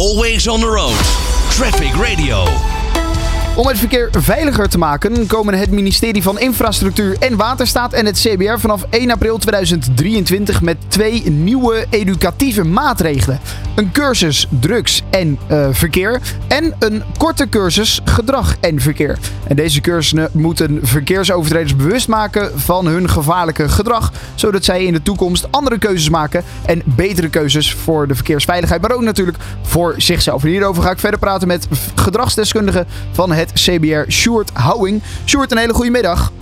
Always on the road. Traffic Radio. Om het verkeer veiliger te maken komen het ministerie van Infrastructuur en Waterstaat en het CBR vanaf 1 april 2023 met twee nieuwe educatieve maatregelen. Een cursus drugs en eh, verkeer en een korte cursus gedrag en verkeer. En deze cursussen moeten verkeersovertreders bewust maken van hun gevaarlijke gedrag, zodat zij in de toekomst andere keuzes maken en betere keuzes voor de verkeersveiligheid, maar ook natuurlijk voor zichzelf. En hierover ga ik verder praten met gedragsdeskundige van het CBR, Sjoerd Houwing. Sjoerd, een hele goede middag.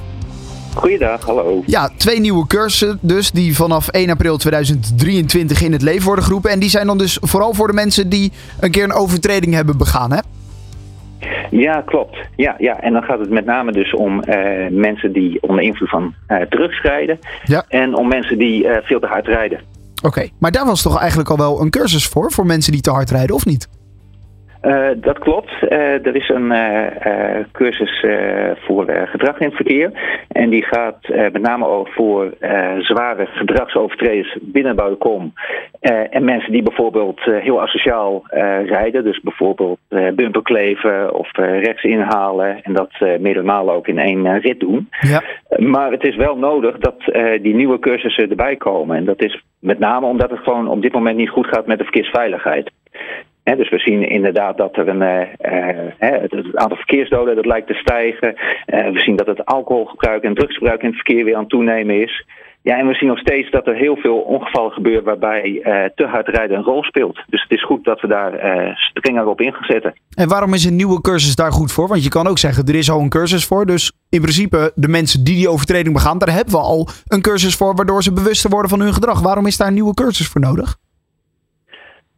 Goeiedag, hallo. Ja, twee nieuwe cursussen dus, die vanaf 1 april 2023 in het leven worden geroepen. En die zijn dan dus vooral voor de mensen die een keer een overtreding hebben begaan, hè? Ja, klopt. Ja, ja. En dan gaat het met name dus om eh, mensen die onder invloed van uh, drugs rijden. Ja. En om mensen die uh, veel te hard rijden. Oké, maar daar was toch eigenlijk al wel een cursus voor, voor mensen die te hard rijden, of niet? Uh, dat klopt. Uh, er is een uh, cursus voor gedrag in het verkeer. En die gaat met name over voor zware gedragsovertreders binnen en mensen die bijvoorbeeld heel asociaal rijden. Dus bijvoorbeeld bumperkleven of rechts inhalen. En dat meerdere ook in één rit doen. Ja. maar het is wel nodig dat die nieuwe cursussen erbij komen. En dat is met name omdat het gewoon op dit moment niet goed gaat met de verkeersveiligheid. Dus we zien inderdaad dat er een, uh, uh, het, aantal verkeersdoden dat lijkt te stijgen. Uh, we zien dat het alcoholgebruik en drugsgebruik in het verkeer weer aan het toenemen is. Ja, en we zien nog steeds dat er heel veel ongevallen gebeuren waarbij te hard rijden een rol speelt. Dus het is goed dat we daar strenger op in gaan. En waarom is een nieuwe cursus daar goed voor? Want je kan ook zeggen, er is al een cursus voor. Dus in principe, de mensen die die overtreding begaan, daar hebben we al een cursus voor, waardoor ze bewuster worden van hun gedrag. Waarom is daar een nieuwe cursus voor nodig?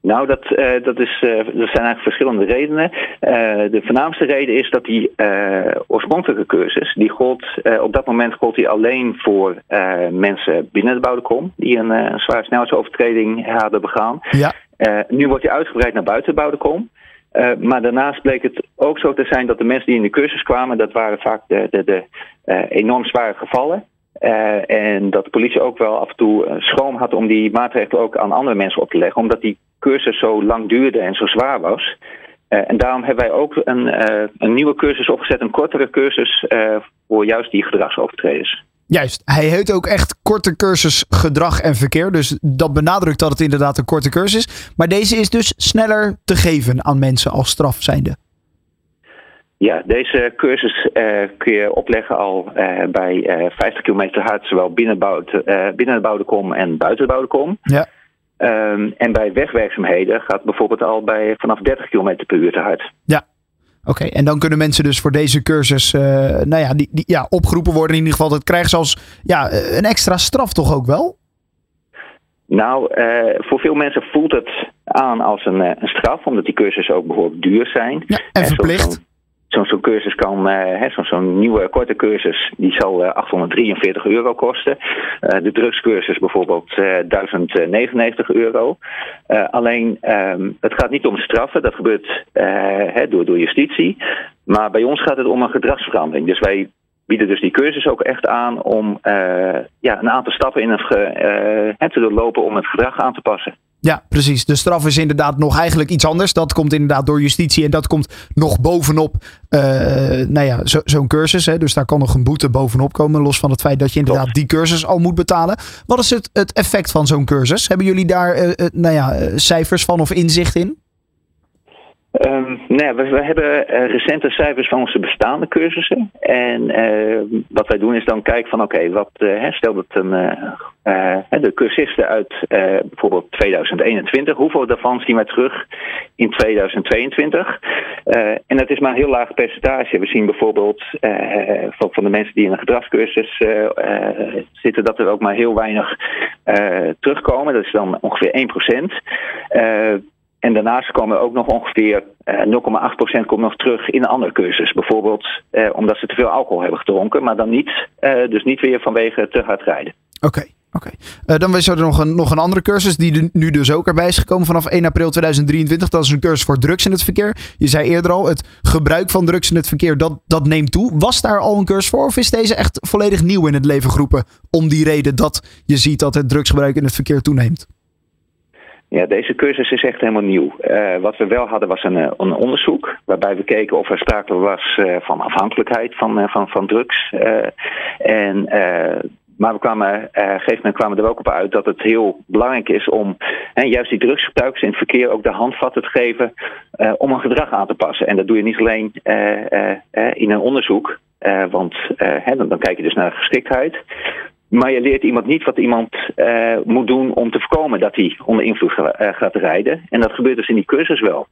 Nou, dat, uh, dat, is, uh, dat zijn eigenlijk verschillende redenen. Uh, de voornaamste reden is dat die oorspronkelijke cursus, die gold, op dat moment gold die alleen voor mensen binnen de bouwdekom, die een, zware snelheidsovertreding hadden begaan. Ja. nu wordt die uitgebreid naar buiten de bouwdekom. maar daarnaast bleek het ook zo te zijn dat de mensen die in de cursus kwamen, dat waren vaak de, de, de enorm zware gevallen. Uh, en dat de politie ook wel af en toe schroom had om die maatregelen ook aan andere mensen op te leggen. Omdat die cursus zo lang duurde en zo zwaar was. Uh, en daarom hebben wij ook een, een nieuwe cursus opgezet, een kortere cursus voor juist die gedragsovertreders. Juist, hij heet ook echt korte cursus gedrag en verkeer. Dus dat benadrukt dat het inderdaad een korte cursus is. Maar deze is dus sneller te geven aan mensen als straf zijnde. Ja, deze cursus uh, kun je opleggen al uh, bij uh, 50 km hard, zowel binnen, de bouwdekom en buiten de bouwdekom. Ja. Um, en bij wegwerkzaamheden gaat bijvoorbeeld al bij vanaf 30 km per uur te hard. Ja. Oké, okay, en dan kunnen mensen dus voor deze cursus nou ja, die, die, ja, opgeroepen worden. In ieder geval, dat krijgen ze als ja, een extra straf toch ook wel? Nou, voor veel mensen voelt het aan als een, een straf, omdat die cursussen ook behoorlijk duur zijn. Ja, en verplicht zo'n zo cursus kan, uh, zo'n zo nieuwe korte cursus, die zal uh, 843 euro kosten. Uh, de drugscursus bijvoorbeeld 1099 euro. alleen, um, het gaat niet om straffen, dat gebeurt hè, door, door justitie. Maar bij ons gaat het om een gedragsverandering. Dus wij bieden dus die cursus ook echt aan om ja, een aantal stappen in het te doorlopen om het gedrag aan te passen. Ja, precies. De straf is inderdaad nog eigenlijk iets anders. Dat komt inderdaad door justitie en dat komt nog bovenop uh, nou ja, zo'n zo cursus. Hè. Dus daar kan nog een boete bovenop komen, los van het feit dat je inderdaad die cursus al moet betalen. Wat is het, het effect van zo'n cursus? Hebben jullie daar uh, uh, nou ja, cijfers van of inzicht in? Um, nou we, hebben uh, recente cijfers van onze bestaande cursussen. En uh, wat wij doen is dan kijken van oké, wat uh, stel dat een, de cursisten uit bijvoorbeeld 2021, hoeveel daarvan zien wij terug in 2022? en dat is maar een heel laag percentage. We zien bijvoorbeeld van, van, de mensen die in een gedragscursus zitten, dat er ook maar heel weinig terugkomen. Dat is dan ongeveer 1%. En daarnaast komen ook nog ongeveer uh, 0,8% komt nog terug in een andere cursus. Bijvoorbeeld uh, omdat ze te veel alcohol hebben gedronken, maar dan niet, uh, dus niet weer vanwege te hard rijden. Oké. Oké, dan is er nog een, nog een andere cursus die nu dus ook erbij is gekomen vanaf 1 april 2023. Dat is een cursus voor drugs in het verkeer. Je zei eerder al, het gebruik van drugs in het verkeer, dat, dat neemt toe. Was daar al een cursus voor of is deze echt volledig nieuw in het leven geroepen? Om die reden dat je ziet dat het drugsgebruik in het verkeer toeneemt? Ja, deze cursus is echt helemaal nieuw. Uh, wat we wel hadden was een, een, onderzoek waarbij we keken of er sprake was uh, van afhankelijkheid van, van, van drugs. en maar we kwamen, op een gegeven moment kwamen we er ook op uit dat het heel belangrijk is om hè, juist die drugsgebruikers in het verkeer ook de handvatten te geven om een gedrag aan te passen. En dat doe je niet alleen in een onderzoek, want hè, dan, dan, kijk je dus naar geschiktheid. Maar je leert iemand niet wat iemand moet doen om te voorkomen dat hij onder invloed gaat rijden. En dat gebeurt dus in die cursus wel.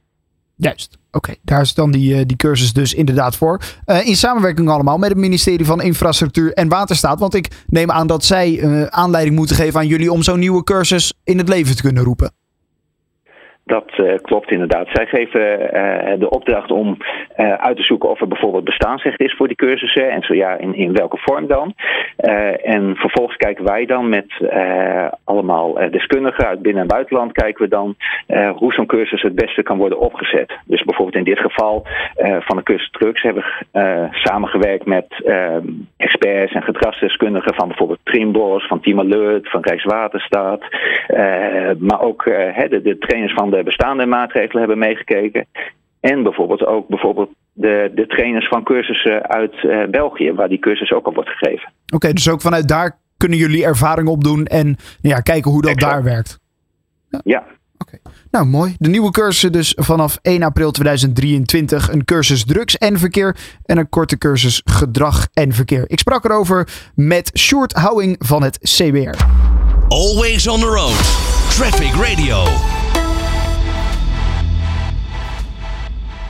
Juist. Oké, daar is dan die, eh, die cursus dus inderdaad voor. Uh, in samenwerking allemaal met het ministerie van Infrastructuur en Waterstaat. Want ik neem aan dat zij uh, aanleiding moeten geven aan jullie om zo'n nieuwe cursus in het leven te kunnen roepen. Dat uh, klopt inderdaad. Zij geven uh, de opdracht om uh, uit te zoeken of er bijvoorbeeld bestaansrecht is voor die cursussen. En zo ja, in, in welke vorm dan. en vervolgens kijken wij dan met allemaal deskundigen uit binnen- en buitenland. Kijken we dan hoe zo'n cursus het beste kan worden opgezet. Dus bijvoorbeeld in dit geval van de cursus Trucks hebben we samengewerkt met experts en gedragsdeskundigen van bijvoorbeeld Trimbos, van Team Alert, van Rijkswaterstaat. maar ook de trainers van de bestaande maatregelen hebben meegekeken. En bijvoorbeeld ook bijvoorbeeld de, de trainers van cursussen uit uh, België, waar die cursus ook al wordt gegeven. Oké, dus ook vanuit daar kunnen jullie ervaring opdoen en ja, kijken hoe dat exact. daar werkt. Ja. ja. Oké, nou mooi. De nieuwe cursus dus vanaf 1 april 2023. Een cursus drugs en verkeer en een korte cursus gedrag en verkeer. Ik sprak erover met Sjoerd Houwing van het CBR. Always on the road. Traffic Radio.